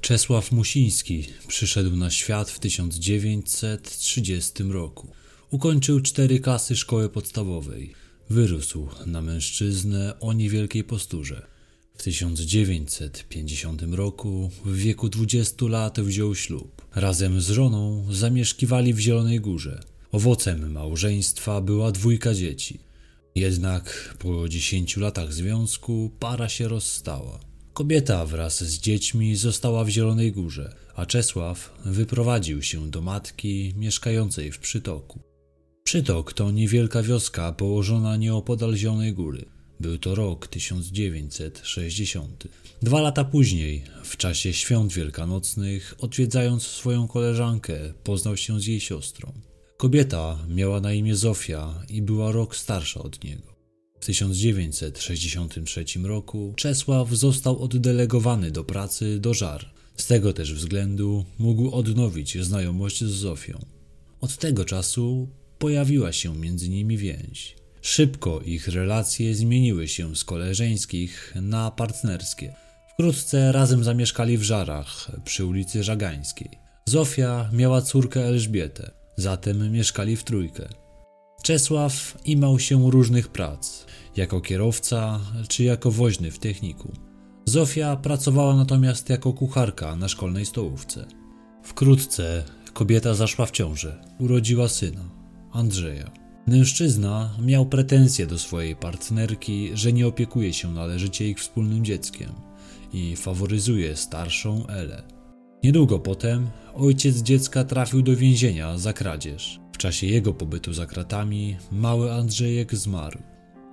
Czesław Musiński przyszedł na świat w 1930 roku. Ukończył cztery klasy szkoły podstawowej. Wyrósł na mężczyznę o niewielkiej posturze. W 1950 roku, w wieku 20 lat, wziął ślub. Razem z żoną zamieszkiwali w Zielonej Górze. Owocem małżeństwa była dwójka dzieci. Jednak po 10 latach związku para się rozstała. Kobieta wraz z dziećmi została w Zielonej Górze, a Czesław wyprowadził się do matki mieszkającej w Przytoku. Przytok to niewielka wioska położona nieopodal Zielonej Góry. Był to rok 1960. Dwa lata później, w czasie świąt wielkanocnych, odwiedzając swoją koleżankę, poznał się z jej siostrą. Kobieta miała na imię Zofia i była rok starsza od niego. W 1963 roku Czesław został oddelegowany do pracy do żar. Z tego też względu mógł odnowić znajomość z Zofią. Od tego czasu pojawiła się między nimi więź. Szybko ich relacje zmieniły się z koleżeńskich na partnerskie. Wkrótce razem zamieszkali w Żarach przy ulicy Żagańskiej. Zofia miała córkę Elżbietę, zatem mieszkali w trójkę. Czesław imał się różnych prac, jako kierowca czy jako woźny w techniku. Zofia pracowała natomiast jako kucharka na szkolnej stołówce. Wkrótce kobieta zaszła w ciążę, urodziła syna, Andrzeja. Mężczyzna miał pretensje do swojej partnerki, że nie opiekuje się należycie ich wspólnym dzieckiem i faworyzuje starszą Elę. Niedługo potem ojciec dziecka trafił do więzienia za kradzież. Czasie jego pobytu za kratami mały Andrzejek zmarł.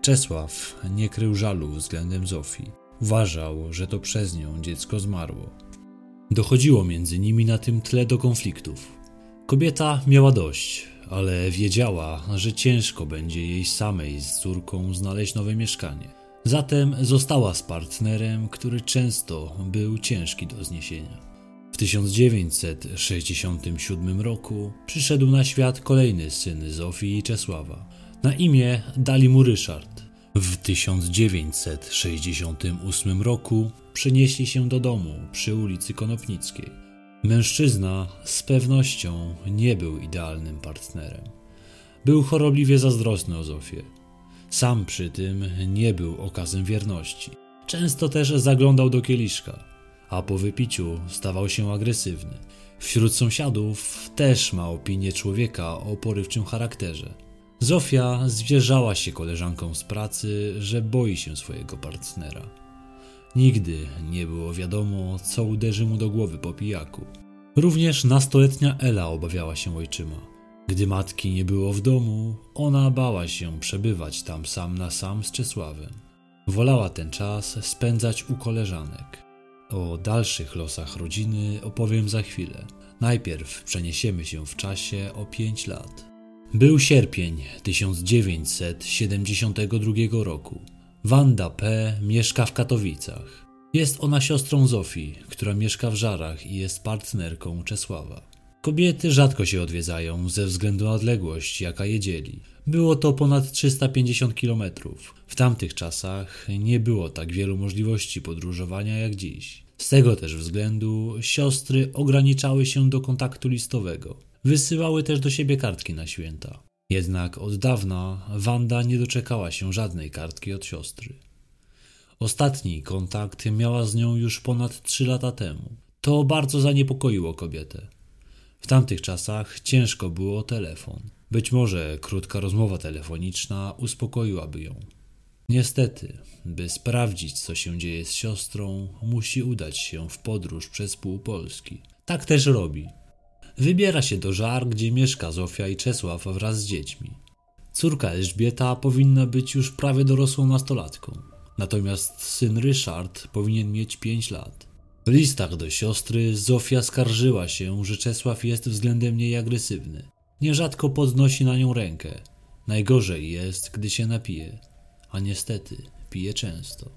Czesław nie krył żalu względem Zofii. Uważał, że to przez nią dziecko zmarło. Dochodziło między nimi na tym tle do konfliktów. Kobieta miała dość, ale wiedziała, że ciężko będzie jej samej z córką znaleźć nowe mieszkanie. Zatem została z partnerem, który często był ciężki do zniesienia. W 1967 roku przyszedł na świat kolejny syn Zofii i Czesława. Na imię dali mu Ryszard. W 1968 roku przenieśli się do domu przy ulicy Konopnickiej. Mężczyzna z pewnością nie był idealnym partnerem. Był chorobliwie zazdrosny o Zofię. Sam przy tym nie był okazem wierności. Często też zaglądał do kieliszka, a po wypiciu stawał się agresywny. Wśród sąsiadów też ma opinię człowieka o porywczym charakterze. Zofia zwierzała się koleżankom z pracy, że boi się swojego partnera. Nigdy nie było wiadomo, co uderzy mu do głowy po pijaku. Również nastoletnia Ela obawiała się ojczyma. Gdy matki nie było w domu, ona bała się przebywać tam sam na sam z Czesławem. Wolała ten czas spędzać u koleżanek. O dalszych losach rodziny opowiem za chwilę. Najpierw przeniesiemy się w czasie o 5 lat. Był sierpień 1972 roku. Wanda P. mieszka w Katowicach. Jest ona siostrą Zofii, która mieszka w Żarach i jest partnerką Czesława. Kobiety rzadko się odwiedzają ze względu na odległość, jaka je dzieli. Było to ponad 350 km. W tamtych czasach nie było tak wielu możliwości podróżowania jak dziś. Z tego też względu siostry ograniczały się do kontaktu listowego. Wysyłały też do siebie kartki na święta. Jednak od dawna Wanda nie doczekała się żadnej kartki od siostry. Ostatni kontakt miała z nią już ponad trzy lata temu. To bardzo zaniepokoiło kobietę. W tamtych czasach ciężko było o telefon. Być może krótka rozmowa telefoniczna uspokoiłaby ją. Niestety, by sprawdzić, co się dzieje z siostrą, musi udać się w podróż przez pół Polski. Tak też robi. Wybiera się do Żar, gdzie mieszka Zofia i Czesław wraz z dziećmi. Córka Elżbieta powinna być już prawie dorosłą nastolatką, natomiast syn Ryszard powinien mieć 5 lat. W listach do siostry Zofia skarżyła się, że Czesław jest względem niej agresywny. Nierzadko podnosi na nią rękę. Najgorzej jest, gdy się napije, a niestety pije często.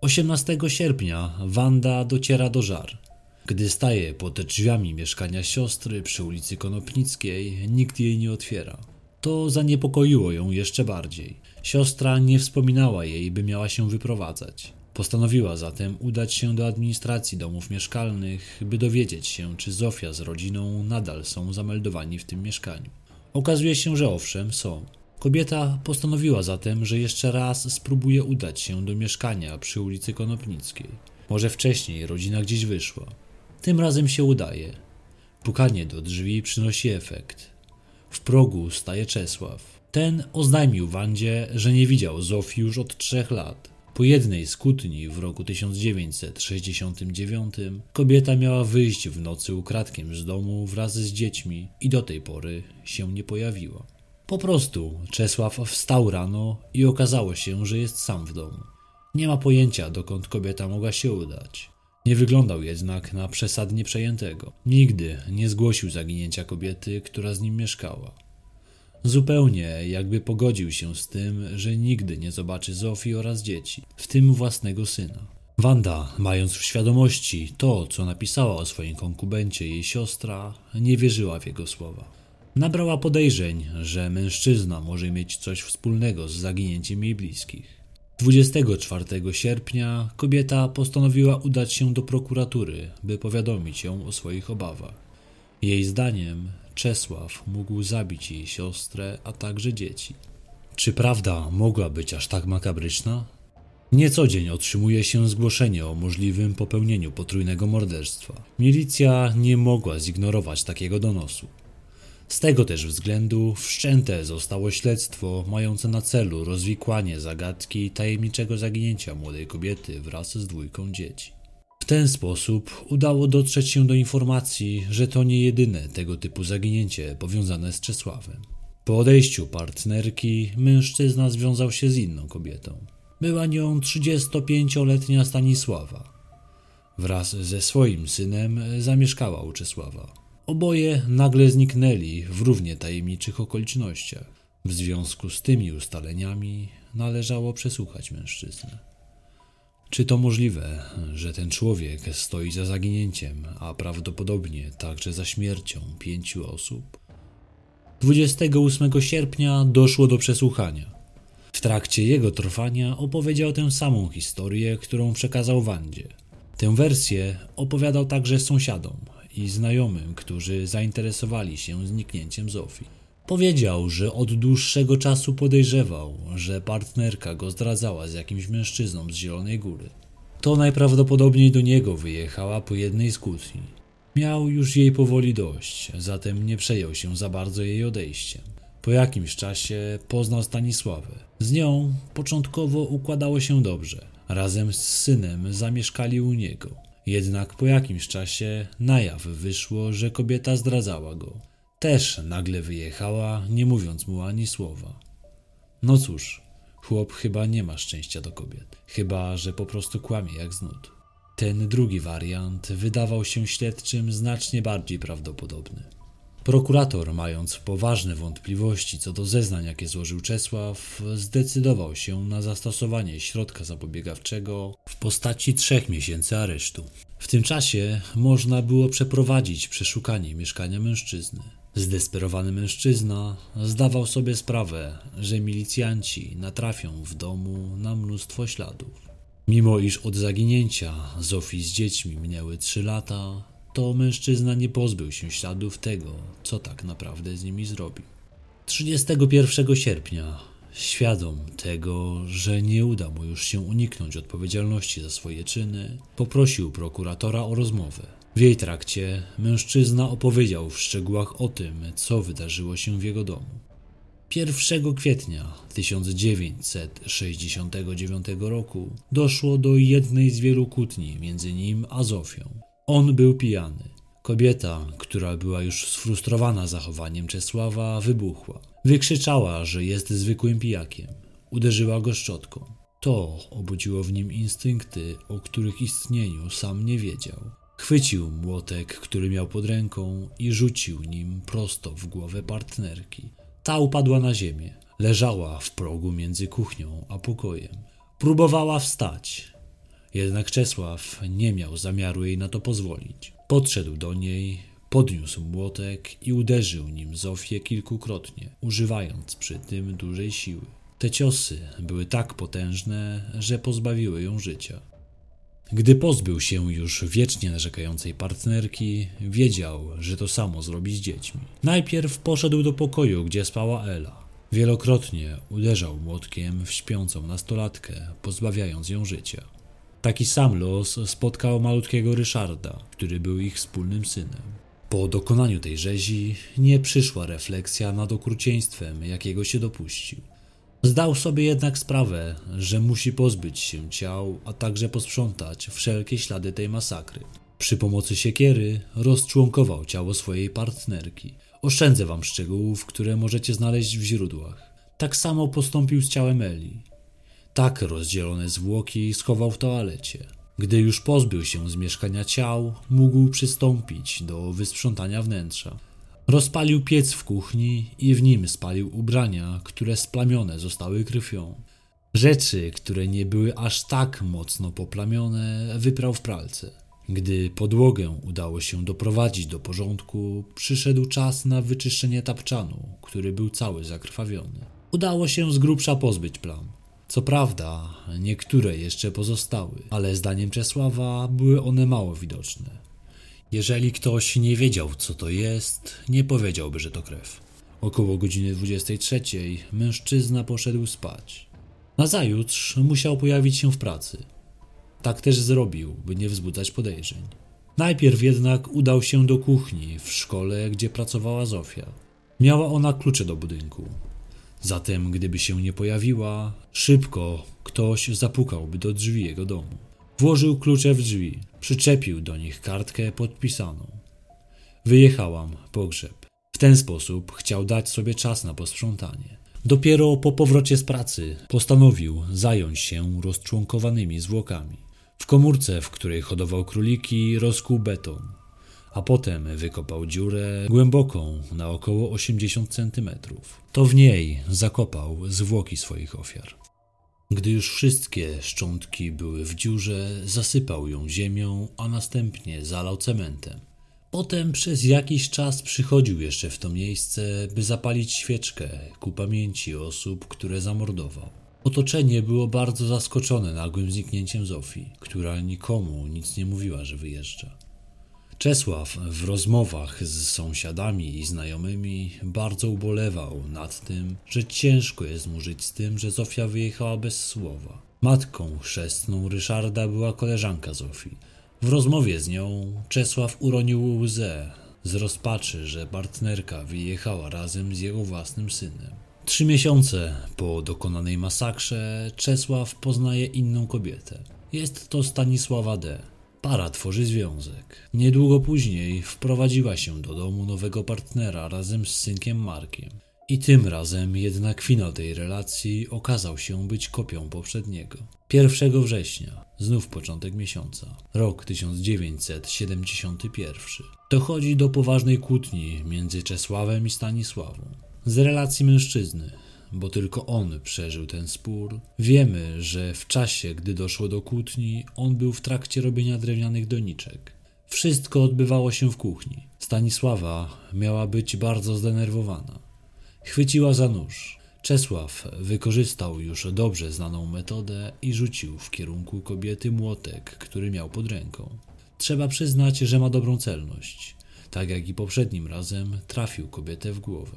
18 sierpnia Wanda dociera do Żar. Gdy staje pod drzwiami mieszkania siostry przy ulicy Konopnickiej, nikt jej nie otwiera. To zaniepokoiło ją jeszcze bardziej. Siostra nie wspominała jej, by miała się wyprowadzać. Postanowiła zatem udać się do administracji domów mieszkalnych, by dowiedzieć się, czy Zofia z rodziną nadal są zameldowani w tym mieszkaniu. Okazuje się, że owszem, są. Kobieta postanowiła zatem, że jeszcze raz spróbuje udać się do mieszkania przy ulicy Konopnickiej. Może wcześniej rodzina gdzieś wyszła. Tym razem się udaje. Pukanie do drzwi przynosi efekt. W progu staje Czesław. Ten oznajmił Wandzie, że nie widział Zofii już od trzech lat. Po jednej z kłótni w roku 1969 kobieta miała wyjść w nocy ukradkiem z domu wraz z dziećmi i do tej pory się nie pojawiła. Po prostu Czesław wstał rano i okazało się, że jest sam w domu. Nie ma pojęcia, dokąd kobieta mogła się udać. Nie wyglądał jednak na przesadnie przejętego. Nigdy nie zgłosił zaginięcia kobiety, która z nim mieszkała. Zupełnie jakby pogodził się z tym, że nigdy nie zobaczy Zofii oraz dzieci, w tym własnego syna. Wanda, mając w świadomości to, co napisała o swoim konkubencie jej siostra, nie wierzyła w jego słowa. Nabrała podejrzeń, że mężczyzna może mieć coś wspólnego z zaginięciem jej bliskich. 24 sierpnia kobieta postanowiła udać się do prokuratury, by powiadomić ją o swoich obawach. Jej zdaniem Czesław mógł zabić jej siostrę, a także dzieci. Czy prawda mogła być aż tak makabryczna? Nie co dzień otrzymuje się zgłoszenie o możliwym popełnieniu potrójnego morderstwa. Milicja nie mogła zignorować takiego donosu. Z tego też względu wszczęte zostało śledztwo mające na celu rozwikłanie zagadki tajemniczego zaginięcia młodej kobiety wraz z dwójką dzieci. W ten sposób udało dotrzeć się do informacji, że to nie jedyne tego typu zaginięcie powiązane z Czesławem. Po odejściu partnerki mężczyzna związał się z inną kobietą. Była nią 35-letnia Stanisława. Wraz ze swoim synem zamieszkała u Czesława. Oboje nagle zniknęli w równie tajemniczych okolicznościach. W związku z tymi ustaleniami należało przesłuchać mężczyznę. Czy to możliwe, że ten człowiek stoi za zaginięciem, a prawdopodobnie także za śmiercią pięciu osób? 28 sierpnia doszło do przesłuchania. W trakcie jego trwania opowiedział tę samą historię, którą przekazał Wandzie. Tę wersję opowiadał także sąsiadom, i znajomym, którzy zainteresowali się zniknięciem Zofii. Powiedział, że od dłuższego czasu podejrzewał, że partnerka go zdradzała z jakimś mężczyzną z Zielonej Góry. To najprawdopodobniej do niego wyjechała po jednej z kłótni. Miał już jej powoli dość, zatem nie przejął się za bardzo jej odejściem. Po jakimś czasie poznał Stanisławę. Z nią początkowo układało się dobrze. Razem z synem zamieszkali u niego. Jednak po jakimś czasie na jaw wyszło, że kobieta zdradzała go. Też nagle wyjechała, nie mówiąc mu ani słowa. No cóż, chłop chyba nie ma szczęścia do kobiet. Chyba, że po prostu kłamie jak z nut. Ten drugi wariant wydawał się śledczym znacznie bardziej prawdopodobny. Prokurator, mając poważne wątpliwości co do zeznań, jakie złożył Czesław, zdecydował się na zastosowanie środka zapobiegawczego w postaci trzech miesięcy aresztu. W tym czasie można było przeprowadzić przeszukanie mieszkania mężczyzny. Zdesperowany mężczyzna zdawał sobie sprawę, że milicjanci natrafią w domu na mnóstwo śladów. Mimo iż od zaginięcia Zofii z dziećmi minęły trzy lata, to mężczyzna nie pozbył się śladów tego, co tak naprawdę z nimi zrobił. 31 sierpnia, świadom tego, że nie uda mu już się uniknąć odpowiedzialności za swoje czyny, poprosił prokuratora o rozmowę. W jej trakcie mężczyzna opowiedział w szczegółach o tym, co wydarzyło się w jego domu. 1 kwietnia 1969 roku doszło do jednej z wielu kłótni między nim a Zofią. On był pijany. Kobieta, która była już sfrustrowana zachowaniem Czesława, wybuchła. Wykrzyczała, że jest zwykłym pijakiem. Uderzyła go szczotką. To obudziło w nim instynkty, o których istnieniu sam nie wiedział. Chwycił młotek, który miał pod ręką i rzucił nim prosto w głowę partnerki. Ta upadła na ziemię. Leżała w progu między kuchnią a pokojem. Próbowała wstać, jednak Czesław nie miał zamiaru jej na to pozwolić. Podszedł do niej, podniósł młotek i uderzył nim Zofię kilkukrotnie, używając przy tym dużej siły. Te ciosy były tak potężne, że pozbawiły ją życia. Gdy pozbył się już wiecznie narzekającej partnerki, wiedział, że to samo zrobi z dziećmi. Najpierw poszedł do pokoju, gdzie spała Ela. Wielokrotnie uderzał młotkiem w śpiącą nastolatkę, pozbawiając ją życia. Taki sam los spotkał malutkiego Ryszarda, który był ich wspólnym synem. Po dokonaniu tej rzezi nie przyszła refleksja nad okrucieństwem, jakiego się dopuścił. Zdał sobie jednak sprawę, że musi pozbyć się ciał, a także posprzątać wszelkie ślady tej masakry. Przy pomocy siekiery rozczłonkował ciało swojej partnerki. Oszczędzę wam szczegółów, które możecie znaleźć w źródłach. Tak samo postąpił z ciałem Eli. Tak rozdzielone zwłoki schował w toalecie. Gdy już pozbył się z mieszkania ciał, mógł przystąpić do wysprzątania wnętrza. Rozpalił piec w kuchni i w nim spalił ubrania, które splamione zostały krwią. Rzeczy, które nie były aż tak mocno poplamione, wyprał w pralce. Gdy podłogę udało się doprowadzić do porządku, przyszedł czas na wyczyszczenie tapczanu, który był cały zakrwawiony. Udało się z grubsza pozbyć plam. Co prawda, niektóre jeszcze pozostały, ale zdaniem Czesława były one mało widoczne. Jeżeli ktoś nie wiedział, co to jest, nie powiedziałby, że to krew. Około godziny 23 mężczyzna poszedł spać. Nazajutrz musiał pojawić się w pracy. Tak też zrobił, by nie wzbudzać podejrzeń. Najpierw jednak udał się do kuchni w szkole, gdzie pracowała Zofia. Miała ona klucze do budynku. Zatem, gdyby się nie pojawiła, szybko ktoś zapukałby do drzwi jego domu. Włożył klucze w drzwi, przyczepił do nich kartkę podpisaną. Wyjechałam, pogrzeb. W ten sposób chciał dać sobie czas na posprzątanie. Dopiero po powrocie z pracy postanowił zająć się rozczłonkowanymi zwłokami. W komórce, w której hodował króliki, rozkuł beton, a potem wykopał dziurę głęboką na około 80 centymetrów. To w niej zakopał zwłoki swoich ofiar. Gdy już wszystkie szczątki były w dziurze, zasypał ją ziemią, a następnie zalał cementem. Potem przez jakiś czas przychodził jeszcze w to miejsce, by zapalić świeczkę ku pamięci osób, które zamordował. Otoczenie było bardzo zaskoczone nagłym zniknięciem Zofii, która nikomu nic nie mówiła, że wyjeżdża. Czesław w rozmowach z sąsiadami i znajomymi bardzo ubolewał nad tym, że ciężko jest mu żyć z tym, że Zofia wyjechała bez słowa. Matką chrzestną Ryszarda była koleżanka Zofii. W rozmowie z nią Czesław uronił łzę z rozpaczy, że partnerka wyjechała razem z jego własnym synem. Trzy miesiące po dokonanej masakrze Czesław poznaje inną kobietę. Jest to Stanisława D Para tworzy związek. Niedługo później wprowadziła się do domu nowego partnera razem z synkiem Markiem. I tym razem jednak finał tej relacji okazał się być kopią poprzedniego. 1 września, znów początek miesiąca, rok 1971. Dochodzi do poważnej kłótni między Czesławem i Stanisławą. Z relacji mężczyzny bo tylko on przeżył ten spór. Wiemy, że w czasie, gdy doszło do kłótni, on był w trakcie robienia drewnianych doniczek. Wszystko odbywało się w kuchni. Stanisława miała być bardzo zdenerwowana. Chwyciła za nóż. Czesław wykorzystał już dobrze znaną metodę i rzucił w kierunku kobiety młotek, który miał pod ręką. Trzeba przyznać, że ma dobrą celność. Tak jak i poprzednim razem trafił kobietę w głowę.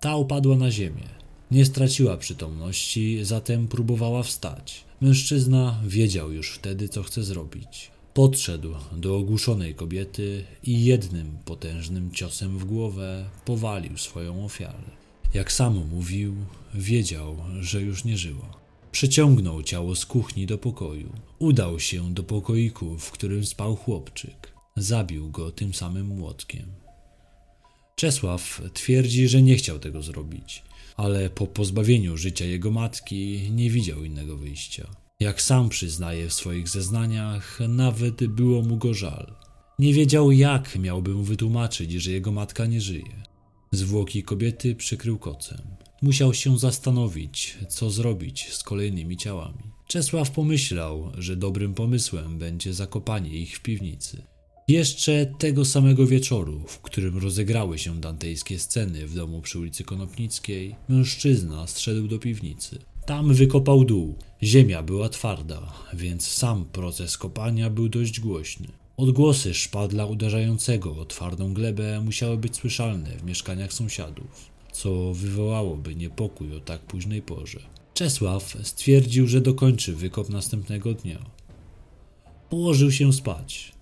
Ta upadła na ziemię. Nie straciła przytomności, zatem próbowała wstać. Mężczyzna wiedział już wtedy, co chce zrobić. Podszedł do ogłuszonej kobiety i jednym potężnym ciosem w głowę powalił swoją ofiarę. Jak sam mówił, wiedział, że już nie żyła. Przeciągnął ciało z kuchni do pokoju. Udał się do pokoiku, w którym spał chłopczyk. Zabił go tym samym młotkiem. Czesław twierdzi, że nie chciał tego zrobić ale po pozbawieniu życia jego matki nie widział innego wyjścia. Jak sam przyznaje w swoich zeznaniach, nawet było mu go żal. Nie wiedział, jak miałby mu wytłumaczyć, że jego matka nie żyje. Zwłoki kobiety przykrył kocem. Musiał się zastanowić, co zrobić z kolejnymi ciałami. Czesław pomyślał, że dobrym pomysłem będzie zakopanie ich w piwnicy. Jeszcze tego samego wieczoru, w którym rozegrały się dantejskie sceny w domu przy ulicy Konopnickiej, mężczyzna zszedł do piwnicy. Tam wykopał dół. Ziemia była twarda, więc sam proces kopania był dość głośny. Odgłosy szpadla uderzającego o twardą glebę musiały być słyszalne w mieszkaniach sąsiadów, co wywołałoby niepokój o tak późnej porze. Czesław stwierdził, że dokończy wykop następnego dnia. Położył się spać.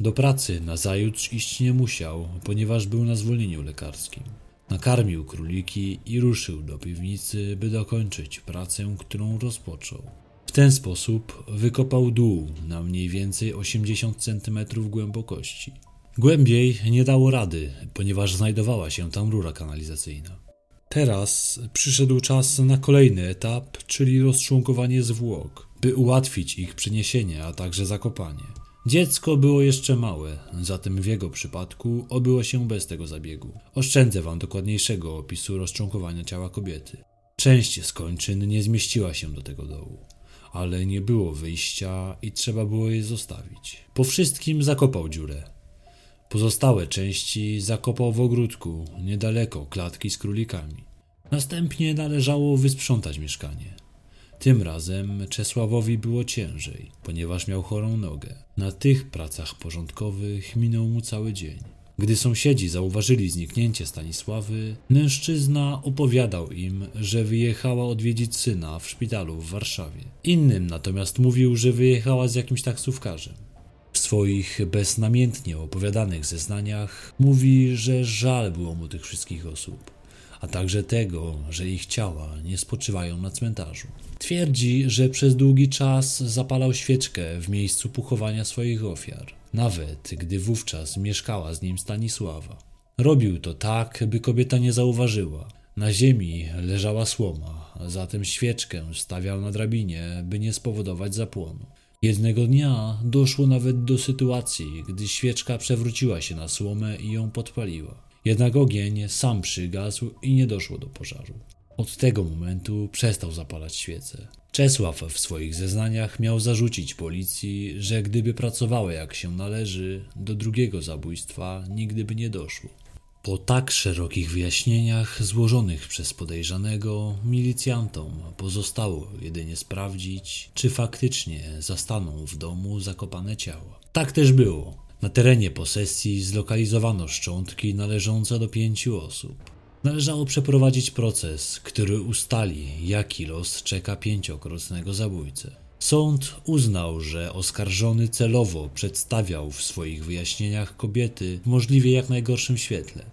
Do pracy nazajutrz iść nie musiał, ponieważ był na zwolnieniu lekarskim. Nakarmił króliki i ruszył do piwnicy, by dokończyć pracę, którą rozpoczął. W ten sposób wykopał dół na mniej więcej 80 cm głębokości. Głębiej nie dało rady, ponieważ znajdowała się tam rura kanalizacyjna. Teraz przyszedł czas na kolejny etap, czyli rozczłonkowanie zwłok, by ułatwić ich przeniesienie, a także zakopanie. Dziecko było jeszcze małe, zatem w jego przypadku obyło się bez tego zabiegu. Oszczędzę wam dokładniejszego opisu rozczłonkowania ciała kobiety. Część z kończyn nie zmieściła się do tego dołu, ale nie było wyjścia i trzeba było je zostawić. Po wszystkim zakopał dziurę. Pozostałe części zakopał w ogródku, niedaleko klatki z królikami. Następnie należało wysprzątać mieszkanie. Tym razem Czesławowi było ciężej, ponieważ miał chorą nogę. Na tych pracach porządkowych minął mu cały dzień. Gdy sąsiedzi zauważyli zniknięcie Stanisławy, mężczyzna opowiadał im, że wyjechała odwiedzić syna w szpitalu w Warszawie. Innym natomiast mówił, że wyjechała z jakimś taksówkarzem. W swoich beznamiętnie opowiadanych zeznaniach mówi, że żal było mu tych wszystkich osób a także tego, że ich ciała nie spoczywają na cmentarzu. Twierdzi, że przez długi czas zapalał świeczkę w miejscu pochowania swoich ofiar, nawet gdy wówczas mieszkała z nim Stanisława. Robił to tak, by kobieta nie zauważyła. Na ziemi leżała słoma, zatem świeczkę stawiał na drabinie, by nie spowodować zapłonu. Jednego dnia doszło nawet do sytuacji, gdy świeczka przewróciła się na słomę i ją podpaliła. Jednak ogień sam przygasł i nie doszło do pożaru. Od tego momentu przestał zapalać świece. Czesław w swoich zeznaniach miał zarzucić policji, że gdyby pracowała jak się należy, do drugiego zabójstwa nigdy by nie doszło. Po tak szerokich wyjaśnieniach złożonych przez podejrzanego, milicjantom pozostało jedynie sprawdzić, czy faktycznie zastaną w domu zakopane ciała. Tak też było. Na terenie posesji zlokalizowano szczątki należące do pięciu osób. Należało przeprowadzić proces, który ustali, jaki los czeka pięciokrotnego zabójcę. Sąd uznał, że oskarżony celowo przedstawiał w swoich wyjaśnieniach kobiety w możliwie jak najgorszym świetle,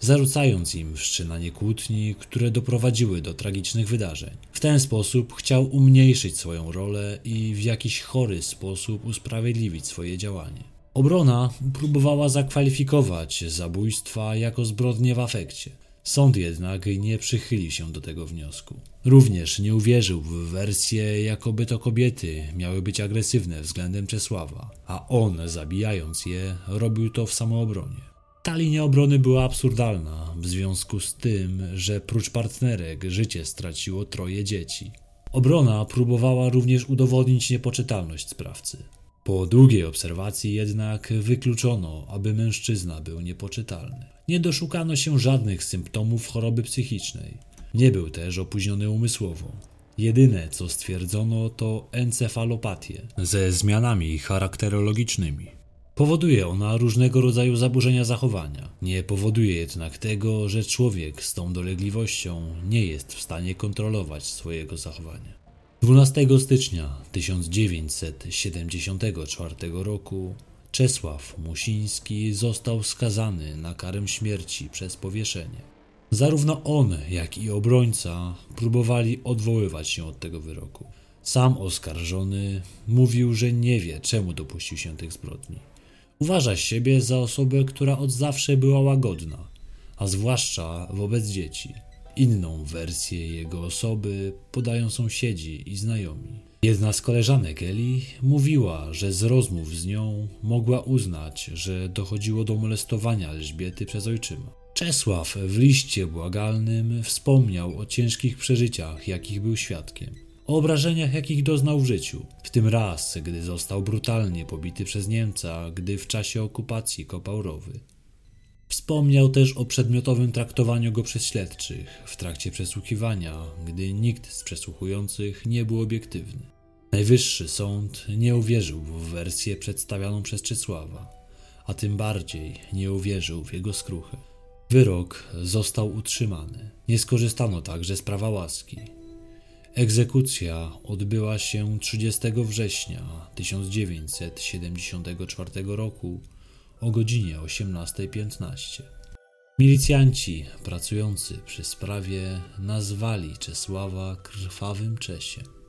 zarzucając im wszczynanie kłótni, które doprowadziły do tragicznych wydarzeń. W ten sposób chciał umniejszyć swoją rolę i w jakiś chory sposób usprawiedliwić swoje działanie. Obrona próbowała zakwalifikować zabójstwa jako zbrodnie w afekcie. Sąd jednak nie przychylił się do tego wniosku. Również nie uwierzył w wersję, jakoby to kobiety miały być agresywne względem Czesława, a on, zabijając je, robił to w samoobronie. Ta linia obrony była absurdalna w związku z tym, że prócz partnerek życie straciło troje dzieci. Obrona próbowała również udowodnić niepoczytalność sprawcy. Po długiej obserwacji jednak wykluczono, aby mężczyzna był niepoczytalny. Nie doszukano się żadnych symptomów choroby psychicznej. Nie był też opóźniony umysłowo. Jedyne co stwierdzono to encefalopatię ze zmianami charakterologicznymi. Powoduje ona różnego rodzaju zaburzenia zachowania. Nie powoduje jednak tego, że człowiek z tą dolegliwością nie jest w stanie kontrolować swojego zachowania. 12 stycznia 1974 roku Czesław Musiński został skazany na karę śmierci przez powieszenie. Zarówno on, jak i obrońca próbowali odwoływać się od tego wyroku. Sam oskarżony mówił, że nie wie, czemu dopuścił się tych zbrodni. Uważa siebie za osobę, która od zawsze była łagodna, a zwłaszcza wobec dzieci. Inną wersję jego osoby podają sąsiedzi i znajomi. Jedna z koleżanek Eli mówiła, że z rozmów z nią mogła uznać, że dochodziło do molestowania Elżbiety przez ojczyma. Czesław w liście błagalnym wspomniał o ciężkich przeżyciach, jakich był świadkiem, o obrażeniach, jakich doznał w życiu, w tym raz, gdy został brutalnie pobity przez Niemca, gdy w czasie okupacji kopał rowy. Wspomniał też o przedmiotowym traktowaniu go przez śledczych w trakcie przesłuchiwania, gdy nikt z przesłuchujących nie był obiektywny. Najwyższy sąd nie uwierzył w wersję przedstawioną przez Czesława, a tym bardziej nie uwierzył w jego skruchę. Wyrok został utrzymany. Nie skorzystano także z prawa łaski. Egzekucja odbyła się 30 września 1974 roku o godzinie 18.15. Milicjanci pracujący przy sprawie nazwali Czesława krwawym Czesiem.